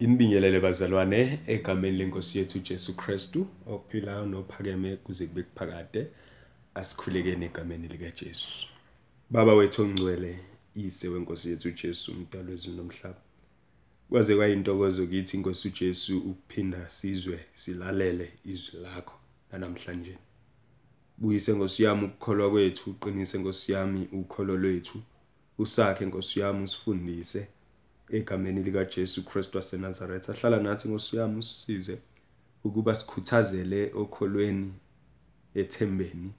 Nginibingelele bazalwane egameni lenkosi yethu Jesu Kristu ophilayo nophakeme kuze kube kuphakade asikhulekeni egameni lika Jesu. Baba wethu ongcwele ise wenkosi yethu Jesu umdalo wezulu nomhlaba. Kwaze kwayintokozo kithi inkosi uJesu ukuphinda sizwe silalele izwi lakho namhlanje. Buyise Nkosi yami ukukholwa kwethu, uqinise Nkosi yami ukholo lwethu. Usakhe Nkosi yami usifundise egameni lika Jesu Kristu waseNazaretha. Hlala nathi Nkosi yami usisize ukuba sikhuthazele okholweni ethembeni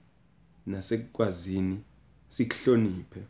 nasekukwazini sikuhloniphe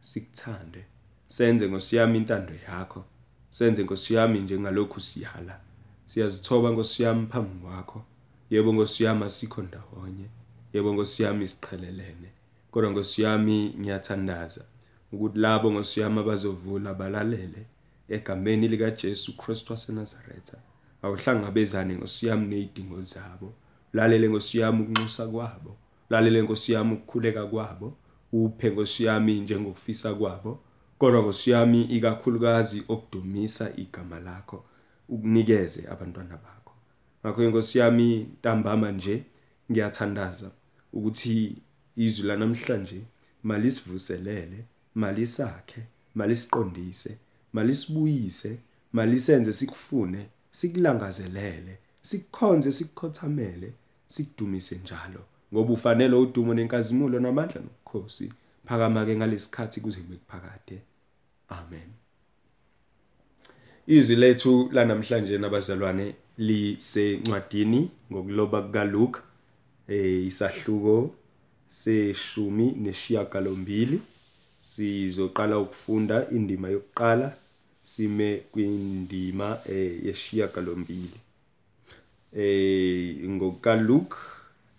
sikuthande. Senze Nkosi yami intando yakho. Senze Nkosi yami njengalokhu siyala. Siyazithoba Nkosi yami phambi kwakho. Yebo Nkosi yami asikho ndawonye. Yebo Nkosi yami siqhelelene. Kodwa Nkosi yami ngiyathandaza ukuthi labo Nkosi yami abazovula balalele egameni lika Jesu Kristu waseNazaretha. Awuhlangabezane Nkosi yami nezidingo zabo. Lalele Nkosi yami ukunxusa kwabo. Lalele Nkosi yami ukukhuleka kwabo. Uphe Nkosi yami njengokufisa kwabo. Kodwa Nkosi yami ikakhulukazi okudumisa igama lakho ukunikeze abantwana bakho. Ngakho inkosi yami ntambama nje ngiyathandaza ukuthi izwi lanamhlanje malisivuselele malisakhe malisiqondise malisibuyise malisenze sikufune sikulangazelele sikukhonze sikukhothamele sikudumise njalo. Ngoba ufanele udumo nenkazimulo namandla nobukhosi phakama ke ngalesikhathi kuze kube kuphakade. Amen. Izwi lethu lanamhlanje nabazalwane lisencwadini ngokuloba kukaLuke eh isahluko seshumi nesishiyagalombili. Sizoqala ukufunda indima yokuqala sime kwindima eh yeshiyagalombili eh ngokukaLuke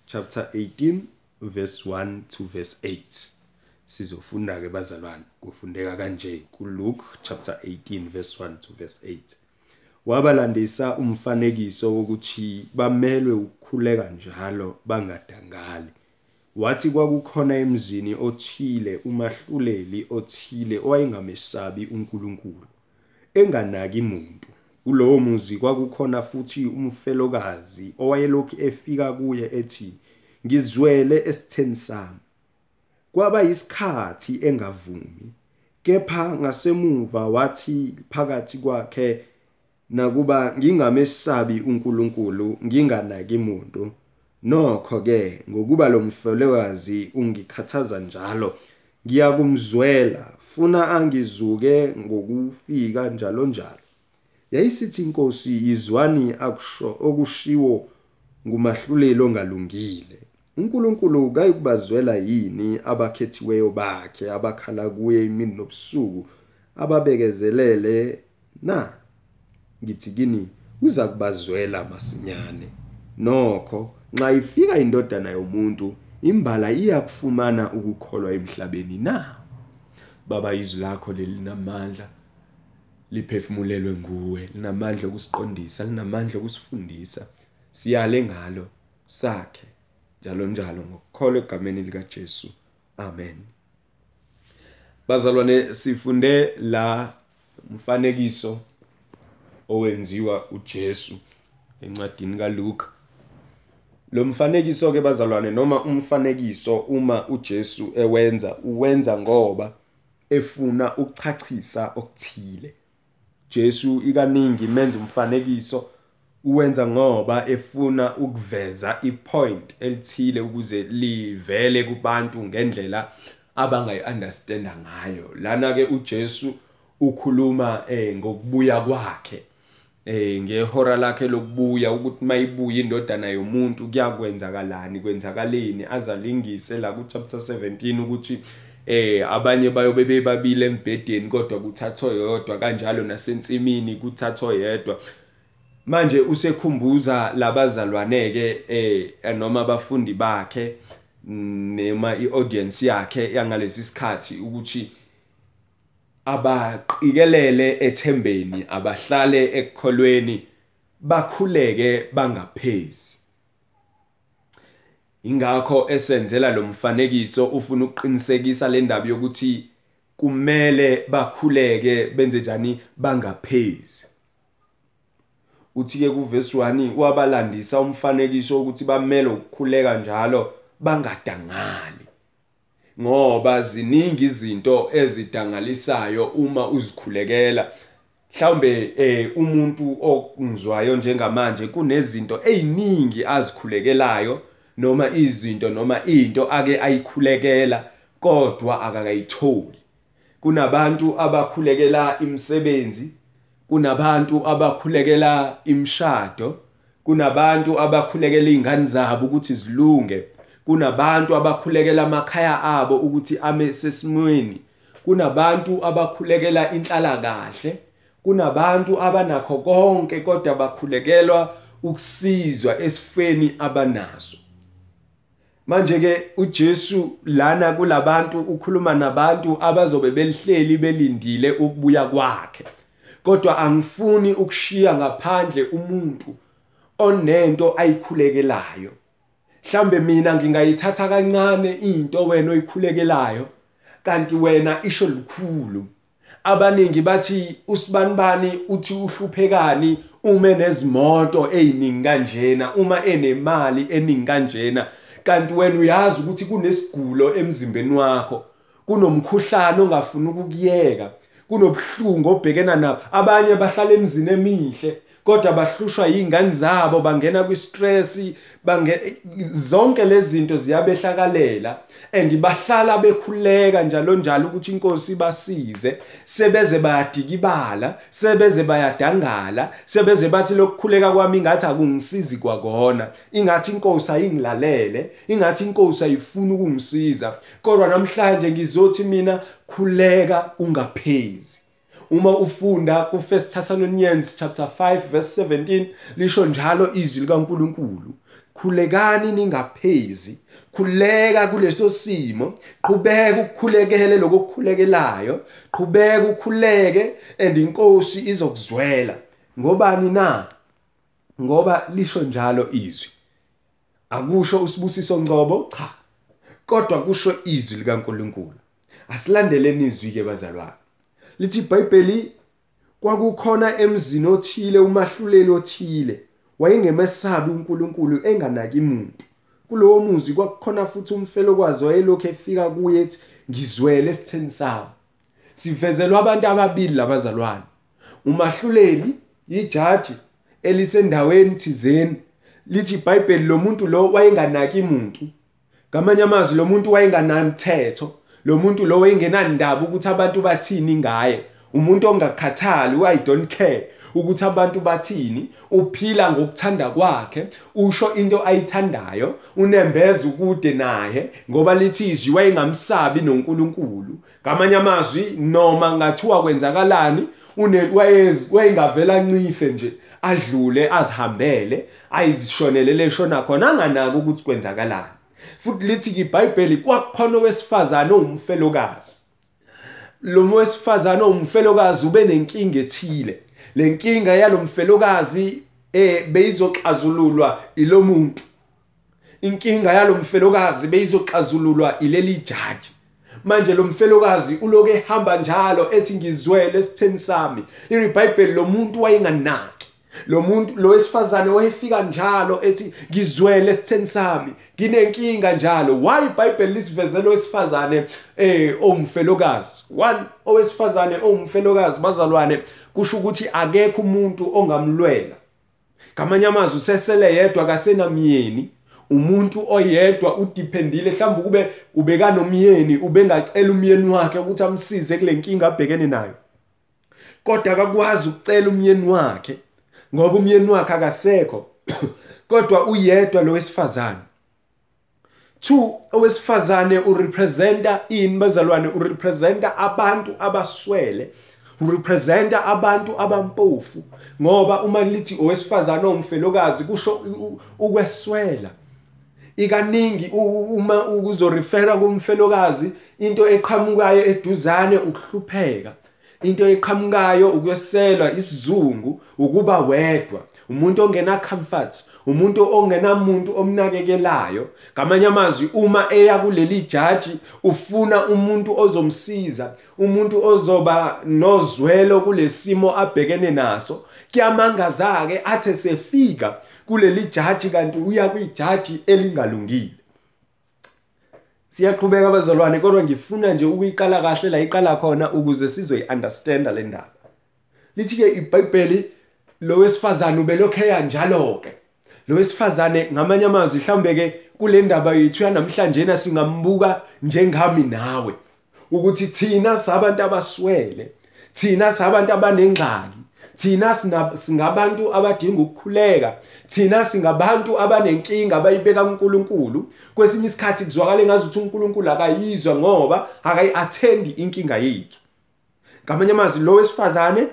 chapter 18 verse 1 to verse 8 sizofunda ke bazalwane kufundeka kanje kuLuke chapter 18 verse 1 to verse 8 wabalandisa umfanekiso wokuthi bamelwe ukukhuleka njalo bangadangali wathi kwakukhona emzini othile umahluleli othile owayengamesabi uNkulunkulu. Enganaki umuntu kulowo muzi kwakukhona futhi umfelokazi owayelokhu efika kuye ethi ngizwele esitheni sami. Kwaba isikhathi engavumi kepha ngasemuva wathi phakathi kwakhe nakuba ngingamesabi uNkulunkulu nginganaki umuntu nokho ke ngokuba lo mfelokazi ungikhathaza njalo ngiyakumzwela funa angizuke ngokufika njalo njalo. Yayisithi inkosi izwani akusho okushiwo ngumahluleli ongalungile. uNkulunkulu kayikubazwela yini abakhethiweyo bakhe abakhala kuye imini nobusuku ababekezelele na? Ngithi kini uza kubazwela masinyane. Nokho nxa ifika indodana yomuntu imbala iyakufumana ukukholwa emhlabeni na? Baba izwi lakho lelinamandla liphefumulelwe nguwe linamandla okusiqondisa linamandla okusifundisa. Siyale ngalo sakhe njalo njalo ngokukholwa egameni lika Jesu amen. Bazalwane sifunde la umfanekiso owenziwa uJesu encwadini kaLuke lo mfanekiso ke bazalwane noma umfanekiso uma uJesu ewenza uwenza ngoba efuna ukuchachisa okuthile. Jesu ikaningi menza umfanekiso uwenza ngoba efuna ukuveza ipoint elithile ukuze livele kubantu ngendlela abangayiunderstanda ngayo. Lana ke uJesu ukhuluma eh ngokubuya kwakhe. Eh ngehora lakhe lokubuya ukuthi mayibuya indodana yomuntu kuyakwenzakalani kwenzakaleni? Azalingise la ku chapter 17 ukuthi eh abanye bayobe bebabili embhedeni kodwa kuthathwa yodwa kanjalo nasensimini kuthathwa yedwa. Manje usekhumbuza labazalwane ke eh noma abafundi bakhe noma iaudience yakhe yangalesi sikhathi ukuthi abaqikelele ethembeni abahlale ekukholweni bakhuleke bangaphezi. Ingakho esenzela lo mfanekiso ufuna ukuqinisekisa le ndaba yokuthi kumele bakhuleke benze njani? Bangaphezi. Uthi-ke kuvesi 1 wabalandisa umfanekiso ukuthi bamele ukukhuleka njalo bangadangali ngoba ziningi izinto ezidangalisayo uma uzikhulekela. Mhlawumbe eh umuntu ongizwayo njengamanje kunezinto eziningi azikhulekelayo. Noma izinto noma into ake ayikhulekela kodwa akakayitholi. Kunabantu abakhulekela imisebenzi kunabantu abakhulekela imshado kunabantu abakhulekela izingane zabo ukuthi zilunge kunabantu abakhulekela amakhaya abo ukuthi ame sesimweni kunabantu abakhulekela inhlalakahle kunabantu abanakho konke kodwa bakhulekelwa ukusizwa esifeni abanaso. Manje ke uJesu lana kulabantu ukhuluma nabantu abazobe belihleli belindile ukubuya kwakhe. Kodwa angifuni ukushiya ngaphandle umuntu onento ayikhulekelayo. Mhlambe mina ngingayithatha kancane into wena oyikhulekelayo kanti wena isho likhulu abaningi bathi usibanibani uthi uhluphekani uma enezimoto eziningi kanjena uma enemali eningi kanjena. Kanti wena uyazi ukuthi kunesigulo emzimbeni wakho kunomkhuhlane ongafuni ukukuyeka kunobuhlungu obhekena nabo. Abanye bahlala emzini emihle. Kodwa bahlushwa yingane zabo bangena kwistress bange zonke lezi zinto ziyabehlakalela. And bahlala bekhuleka njalo njalo ukuthi inkosi basize sebeze bayadikibala sebeze bayadangala sebeze bathi lokukhuleka kwami ingathi akungisizi kwakona. Ingathi inkosi ayingilalele ingathi inkosi ayifuni ukungisiza. Kodwa namhlanje ngizothi mina khuleka ungaphezi. Uma ufunda ku1 Thessalonians chapter 5 verse 17 lisho njalo izwi likaNkuluNkulu. Khulekani ningaphezi khuleka kuleso simo. Qhubeka ukukhulekele lokukhulekelayo. Qhubeka ukhuleke and inkosi izokuzwela. Ngobani na? Ngoba lisho njalo izwi. Akusho usibusiso ngcobo? Cha. Kodwa kusho izwi likaNkuluNkulu. Asilandeleni izwi ke bazalwane. Lithi iBhayibheli kwakukhona emzini othile umahluleli othile wayengemesabi uNkulunkulu enganaki umuntu kulowo muzi kwakukhona futhi umfelokwazi wayelokhu efika kuye ethi ngizwele esitheni sawo. Sivezelwa abantu ababili labazalwane umahluleli ijaji elisendaweni thizeni. Lithi iBhayibheli lo muntu lo wayenganaki umuntu ngamanye amazwi lo muntu wayenganamthetho. Lo muntu lo wayengenandaba ukuthi abantu bathini ngaye? Umuntu ongakhathali i don't care ukuthi abantu bathini uphila ngokuthanda kwakhe usho into ayithandayo unembeza ukude naye ngoba lithi izwi wayengamsabi noNkulunkulu. Ngamanye amazwi noma ngathiwa kwenzakalani wayengavela ncife nje adlule azihambele ayishonele leshona khona anganaki ukuthi kwenzakalani. Futhi lithi iBhayibheli kwakukhona owesifazane owumfelokazi. Lo wesifazane owumfelokazi ube nenkinga ethile. Lenkinga yalomfelokazi eh beyizoxazululwa ilo muntu. Inkinga yalomfelokazi beyizoxazululwa ileli jaji. Manje lo mfelokazi uloke ehamba njalo ethi ngizwele esitheni sami iBhayibheli lo muntu wayenganaki lo muntu lo wesifazane wayefika njalo ethi ngizwele esitheni sami nginenkinga njalo. Why iBhayibheli lisivezela owesifazane eh ongumfelokazi? One owesifazane ongumfelokazi bazalwane kusho ukuthi akekho umuntu ongamlwela. Ngamanye amazwi usesele yedwa kasenamyeni umuntu oyedwa udependile mhlawumbe kube ubeka nomyeni ubengacela umyeni wakhe ukuthi amsize kule nkinga abhekene nayo. Kodwa akakwazi ukucela umyeni wakhe. Ngoba umyeni wakhe akasekho. Kodwa uyedwa lo wesifazane. Two owesifazane urepresenta ini bazalwane urepresenta abantu abaswele urepresenta abantu abampofu ngoba uma lithi owesifazane ongumfelokazi kusho ukweswela. Ikaningi uma uzorefera kumfelokazi into eqhamukayo eduzane ukuhlupheka. Into eqhamukayo ukweselwa isizungu ukuba wedwa umuntu ongena comfort umuntu ongenamuntu omnakekelayo. Ngamanye amazwi uma eya kuleli jaji ufuna umuntu ozomsiza umuntu ozoba nozwelo kulesimo abhekene naso. Kuyamangaza ke athe sefika kuleli jaji kanti uya kwijaji elingalungile. Siyaqhubeka abazalwane kodwa ngifuna nje ukuyiqala kahle la iqala khona ukuze sizoyi-understanda le ndaba. Lithi-ke ibhayibheli lo wesifazane ubelokhu eya njalo-ke. Lo wesifazane ngamanye amazwi mhlawumbe-ke kule ndaba yethu yanamhlanje singambuka njengami nawe. Ukuthi thina sabantu abaswele thina sabantu abanengxaki thina singabantu abadinga ukukhuleka thina singabantu abanenkinga abayibeka kuNkulunkulu. Kwesinye isikhathi kuzwakala engazuthi uNkulunkulu akayizwa ngoba akayi-attendi inkinga yethu. Ngamanye amazwi lo wesifazane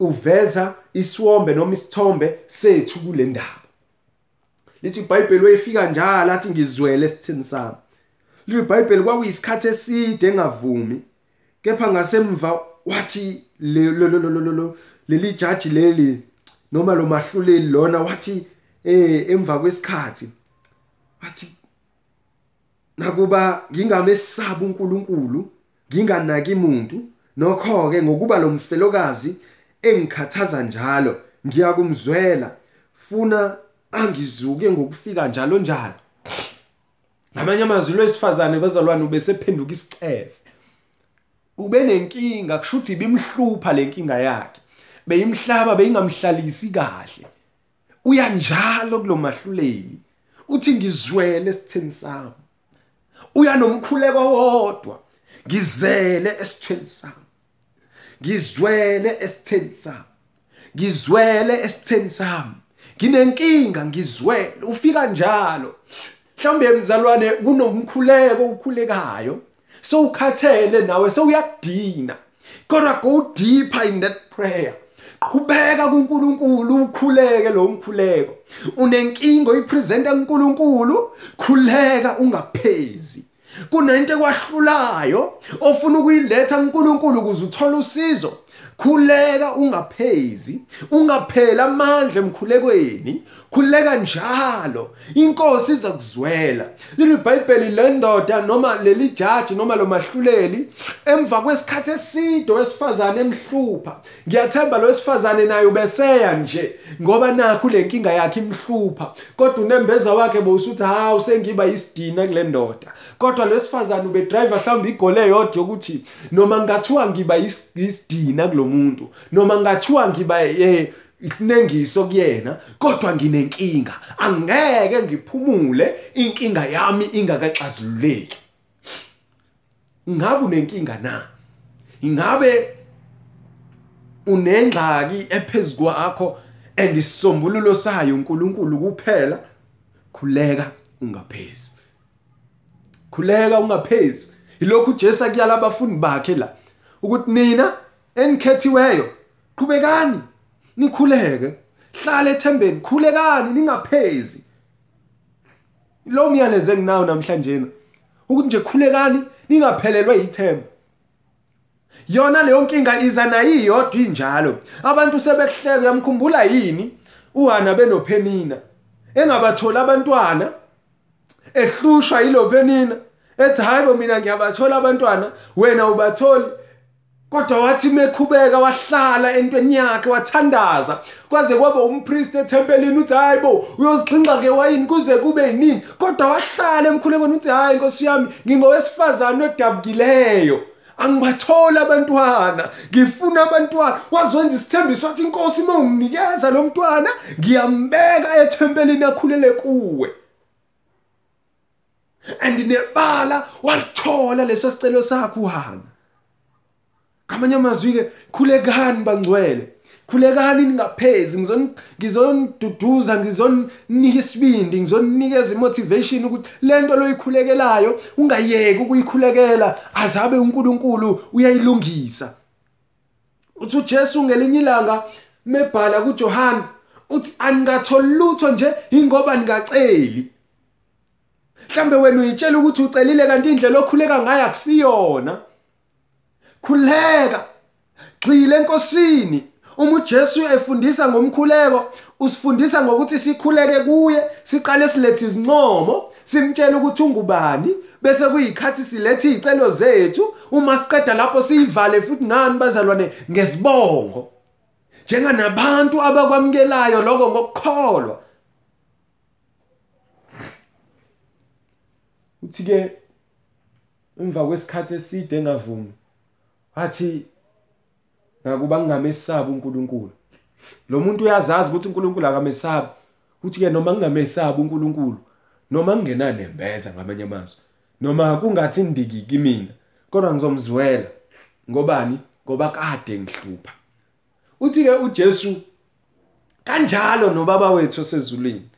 uveza isiwombe noma isithombe sethu kule ndaba. Lithi iBhayibheli wayefika njalo athi ngizwele esithini sami. Lithi iBhayibheli kwakuyisikhathi eside engavumi kepha ngasemva wathi leli jaji leli noma lo mahluleli lona wathi eh emva kwesikhathi wathi nakuba ngingamesaba uNkulunkulu nginganaki umuntu nokho ke ngokuba lo mfelokazi engikhathaza njalo ngiyakumzwela funa angizuke ngokufika njalo njalo. Ngamanye amazwi lwesifazane bezalwane ubesephenduka isicefe ube nenkinga kushuthi ibimhlupha lenkinga yakhe. Beyimhlaba beyingamhlalisi kahle. Uyanjalo kulomahluleli. Uthi ngizwele esitheni sami. Uya nomkhuleko wodwa. Ngizele esithweni sami. Ngizwele esitheni sami. Ngizwele esitheni sami. Nginenkinga ngizwele. Ufika njalo. Mhlawumbe emzalwane kunomkhuleko ukhulekayo sowukhathele nawe sowuyakudina. Kodwa go deeper in that prayer. Qhubeka kuNkulunkulu ukhuleke lo mkhuleko. Unenkingo uyipresenta kuNkulunkulu khuleka ungaphezi. Kunento ekwahlulayo ofuna ukuyiletha kuNkulunkulu ukuze uthole usizo. Khuleka ungaphezi ungaphela amandla emkhulekweni khuleka njalo. Inkosi iza kuzwela leli bhayibheli le ndoda noma leli jaji noma lo mahluleli emva kwesikhathi eside wesifazane emhlupha ngiyathemba lo wesifazane naye ubeseya nje ngoba nakho le nkinga yakhe imhlupha. Kodwa unembeza wakhe bowusuthi hawu sengiba isidina kule ndoda. Kodwa lo wesifazane ubedriver mhlawumbe igole yodwa ukuthi noma ngathiwa ngiba isidina kulo muntu noma ngathiwa ngiba eh nengiso kuyena kodwa nginenkinga. Angeke ngiphumule inkinga yami ingakaxazululeki. Ngabe unenkinga na? Ingabe unengxaki ephezulu kwakho and isisombululo sayo uNkulunkulu kuphela? Khuleka ungaphezi. Khuleka ungaphezi. Ilokhu Jesu akuyala abafundi bakhe la ukuthi nina enikhethiweyo qhubekani nikhuleke. Hlala ethembeni khulekani ningaphezi. Lo myalezo enginawo namhlanje ukuthi nje khulekani ningaphelelwa yithemba yona leyo nkinga iza nayiyodwa injalo. Abantu sebekuhleka yamkhumbula yini? Uhana benophenina engabathola abantwana ehlushwa yilophenina ethi hayibo mina ngiyabathola abantwana wena ubatholi. Kodwa wathi mekhubeka wahlala entweni yakhe wathandaza. Kwaze kwaba umpriest ethempelini uthi hayibo uyozixhinxa ngewayini kuze kube yinini kodwa wahlala emkhulekweni uthi hayi nkosi yami ngingowesifazane odabukileyo angibathola abantwana ngifuna abantwana. Waziwenza isithembiso wathi inkosi uma unginikeza lo mntwana ngiyambeka ethempelini akhulele kuwe. And nebala walithola leso sicelo sakho uhana. Ngamanye amazwi-ke khulekani bangcwele. Khulekani ningaphezi ngizoniduduza ngizoninika isibindi ngizoninikeza imotivation ukuthi le nto loyikhulekelayo ungayeki ukuyikhulekela azabe uNkulunkulu uyayilungisa. Uthi uJesu ngelinye ilanga mebhala kuJohane uthi anikatholi lutho nje ingoba ningaceli. Mhlambe wena uyitshela ukuthi ucelile kanti indlela okhuleka ngayo akusiyona. Khuleka gxile enkosini. Uma uJesu efundisa ngomkhuleko usifundisa ngokuthi sikhuleke kuye siqale silethe izincomo simtshela ukuthi ungubani bese kuyikhathi silethe izicelo zethu uma siqeda lapho siyivale futhi ngani bazalwane ngesibongo. Njenganabantu abakwamukelayo lokho ngokukholwa. Uthi ke emva kwesikhathi eside engavumi wathi nakuba ngingamesabi uNkulunkulu. Lo muntu uyazazi ukuthi uNkulunkulu akamesabi uthi ke noma ngingamesabi uNkulunkulu noma ngingenanembeza ngamanye amazwi noma kungathi ndikiki mina kodwa ngizomzwela ngobani? Ngoba kade ngihlupha. Uthi ke uJesu kanjalo nobaba wethu osezulwini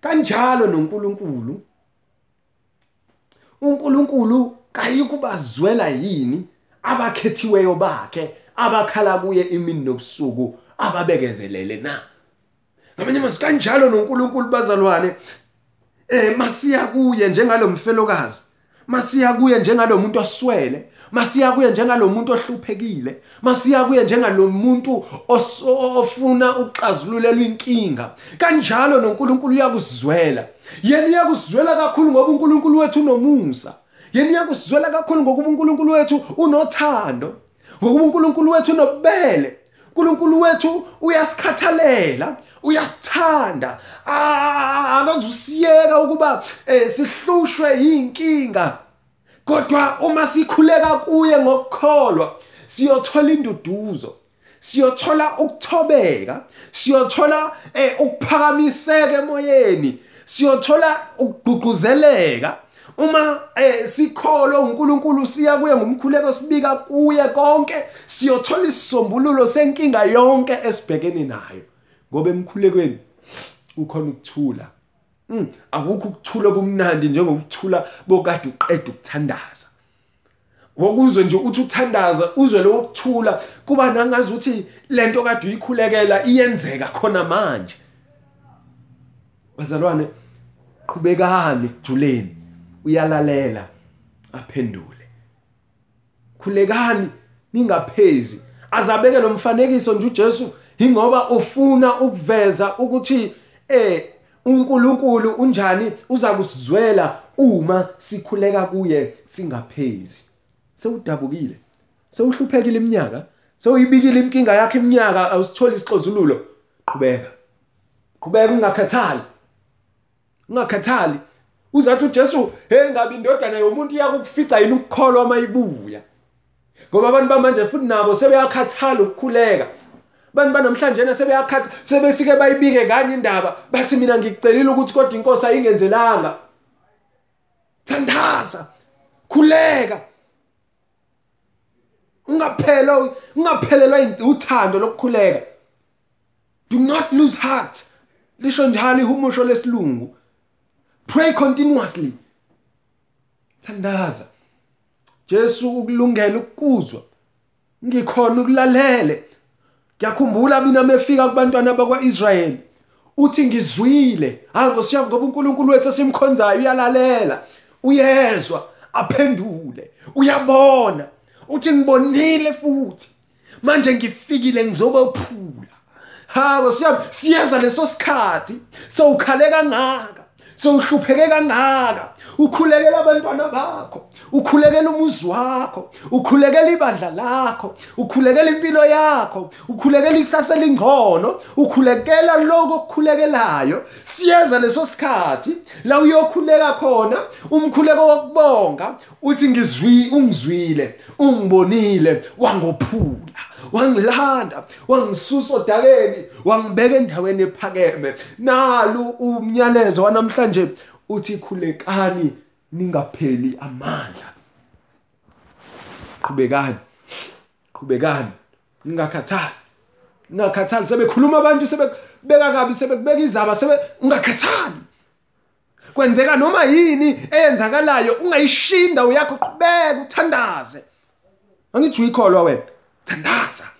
kanjalo noNkulunkulu. uNkulunkulu kayikubazwela yini abakhethiweyo bakhe abakhala kuye imini nobusuku ababekezelele na? Ngamanye amazwi kanjalo noNkulunkulu bazalwane eh masiya kuye njengalomfelokazi masiya kuye njengalomuntu oswele masiya kuye njengalomuntu ohluphekile masiya kuye njengalomuntu ofuna ukuxazululelwa inkinga. Kanjalo noNkulunkulu uyakusizwela yena uyakuzwela kakhulu ngoba uNkulunkulu wethu unomusa. Yena uyakusizwela kakhulu ngokuba uNkulunkulu wethu unothando ngokuba uNkulunkulu wethu unobubele. uNkulunkulu wethu uyasikhathalela uyasithanda. Akazusiyeka ukuba eh, sihlushwe yinkinga. Kodwa uma sikhuleka kuye ngokukholwa siyothola induduzo siyothola ukuthobeka siyothola eh, ukuphakamiseka emoyeni siyothola ukugqugquzeleka. Uma eh, sikholwa uNkulunkulu siya kuye ngumkhuleko sibika kuye konke siyothola isisombululo senkinga yonke esibhekene nayo ngoba emkhulekweni kukhona ukuthula Mm, akukho ukuthula kumnandi njengokuthula bokade uqeda ukuthandaza. Wokuzwe nje uthi uthandaza uzwe lo kuthula kuba nangazi ukuthi lento kade uyikhulekela iyenzeka khona manje. Bazalwane qhubekani ejuleni uyalalela. Aphendule. Khulekani ningaphezi. Azabeke lo mfanekiso nje uJesu ingoba ufuna ukuveza ukuthi eh uNkulunkulu unjani uza kusizwela uma sikhuleka kuye singaphezi. Sewudabukile sewuhluphekile iminyaka sewuyibikile inkinga yakhe iminyaka awusitholi isixozululo qhubeka. Qhubeka ungakhathali ungakhathali uzathi uJesu hey ngabe indodana yomuntu iyakukufica yini ukukholwa mayibuya ngoba abantu bamanje futhi nabo sebeyakhathala ukukhuleka. Bantu banamhlanje sebeyakhatha sebefike bayibike kanye indaba bathi mina ngikucelile ukuthi kodwa inkosi ayingenzelanga. Thandaza khuleka. Ungaphela ungaphelelwa uthando lokukhuleka. Do not lose heart. Lisho njalo ihumusho lesilungu. Pray continuously. Thandaza. Jesu ukulungela ukuzwa ngikhona ukulalele. Ngiyakhumbula mina mefika kubantwana bakwaIsrayeli. Uthi ngizwile. Hayi ngosiyami ngoba uNkulunkulu wethu esimkhonzayo uyalalela. Uyezwa aphendule. Uyabona. Uthi ngibonile futhi. Manje ngifikile ngizobophula ha ngosiyami siyeza leso sikhathi. Sowukhale kangaka. Sowuhlupheke kangaka ukhulekela abantwana bakho ukhulekela umuzi wakho ukhulekela ibandla lakho ukhulekela impilo yakho ukhulekela ikusasa elingcono ukhulekela lokho okukhulekelayo. Siyeza leso sikhathi la uyokhuleka khona umkhuleko wokubonga uthi ngizwi ungizwile ungibonile wangophula. Wangilanda wangisusa odakeni wangibeka endaweni ephakeme. Nalu umnyalezo wanamhlanje uthi khulekani ningapheli amandla. Qhubekani qhubekani ningakhathali ningakhathali. Sebekhuluma abantu sebebeka kabi sebekubeka izaba sebe ungakhathali. Kwenzeka noma yini eyenzakalayo ungayishinda uyakho qhubeka uthandaze. Angithi uyikholwa wena? Thandaza.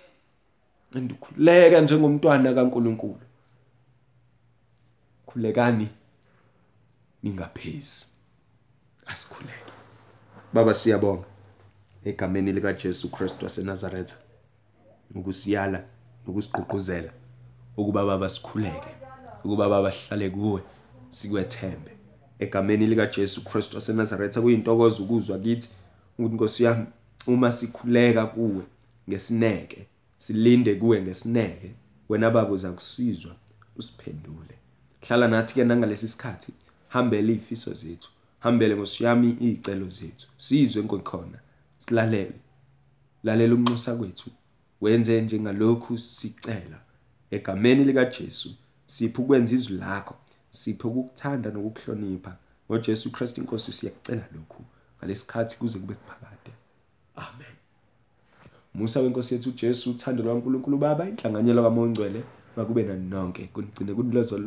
Andikhuleka njengomntwana kaNkuluNkulu. Khulekani ningaphezi asikhuleke. Baba siyabonga. Egameni lika Jesu Kristu waseNazaretha ukusiyala ukusigqugquzela ukuba baba sikhuleke ukuba baba sihlale kuwe sikwethembe. Egameni lika Jesu Kristu waseNazaretha kuyintokozo ukuzwa kithi ukuthi Nkosi yami uma sikhuleka kuwe ngesineke silinde kuwe ngesineke wena baba uza kusizwa usiphendule. Hlala nathi ke nangalesi sikhathi hambele izifiso zethu hambele ngosiyami izicelo zethu sizwe nkokhona silalele. Lalela unxusa kwethu wenze njengalokhu sicela. Egameni lika Jesu sipho ukwenza izwi lakho sipho ukukuthanda nokukuhlonipha. ngoJesu Kristu inkosi siyakucela lokhu. Ngalesikhathi kuze kube kuphakade. Amen. Musa wenkosi yethu uJesu uthando lwaNkulunkulu Baba inhlanganyelo kaMoya oNgcwele makube nani nonke. Kunigcine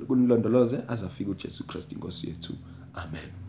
kunilondoloze azafika uJesu Kristu inkosi yethu. Amen.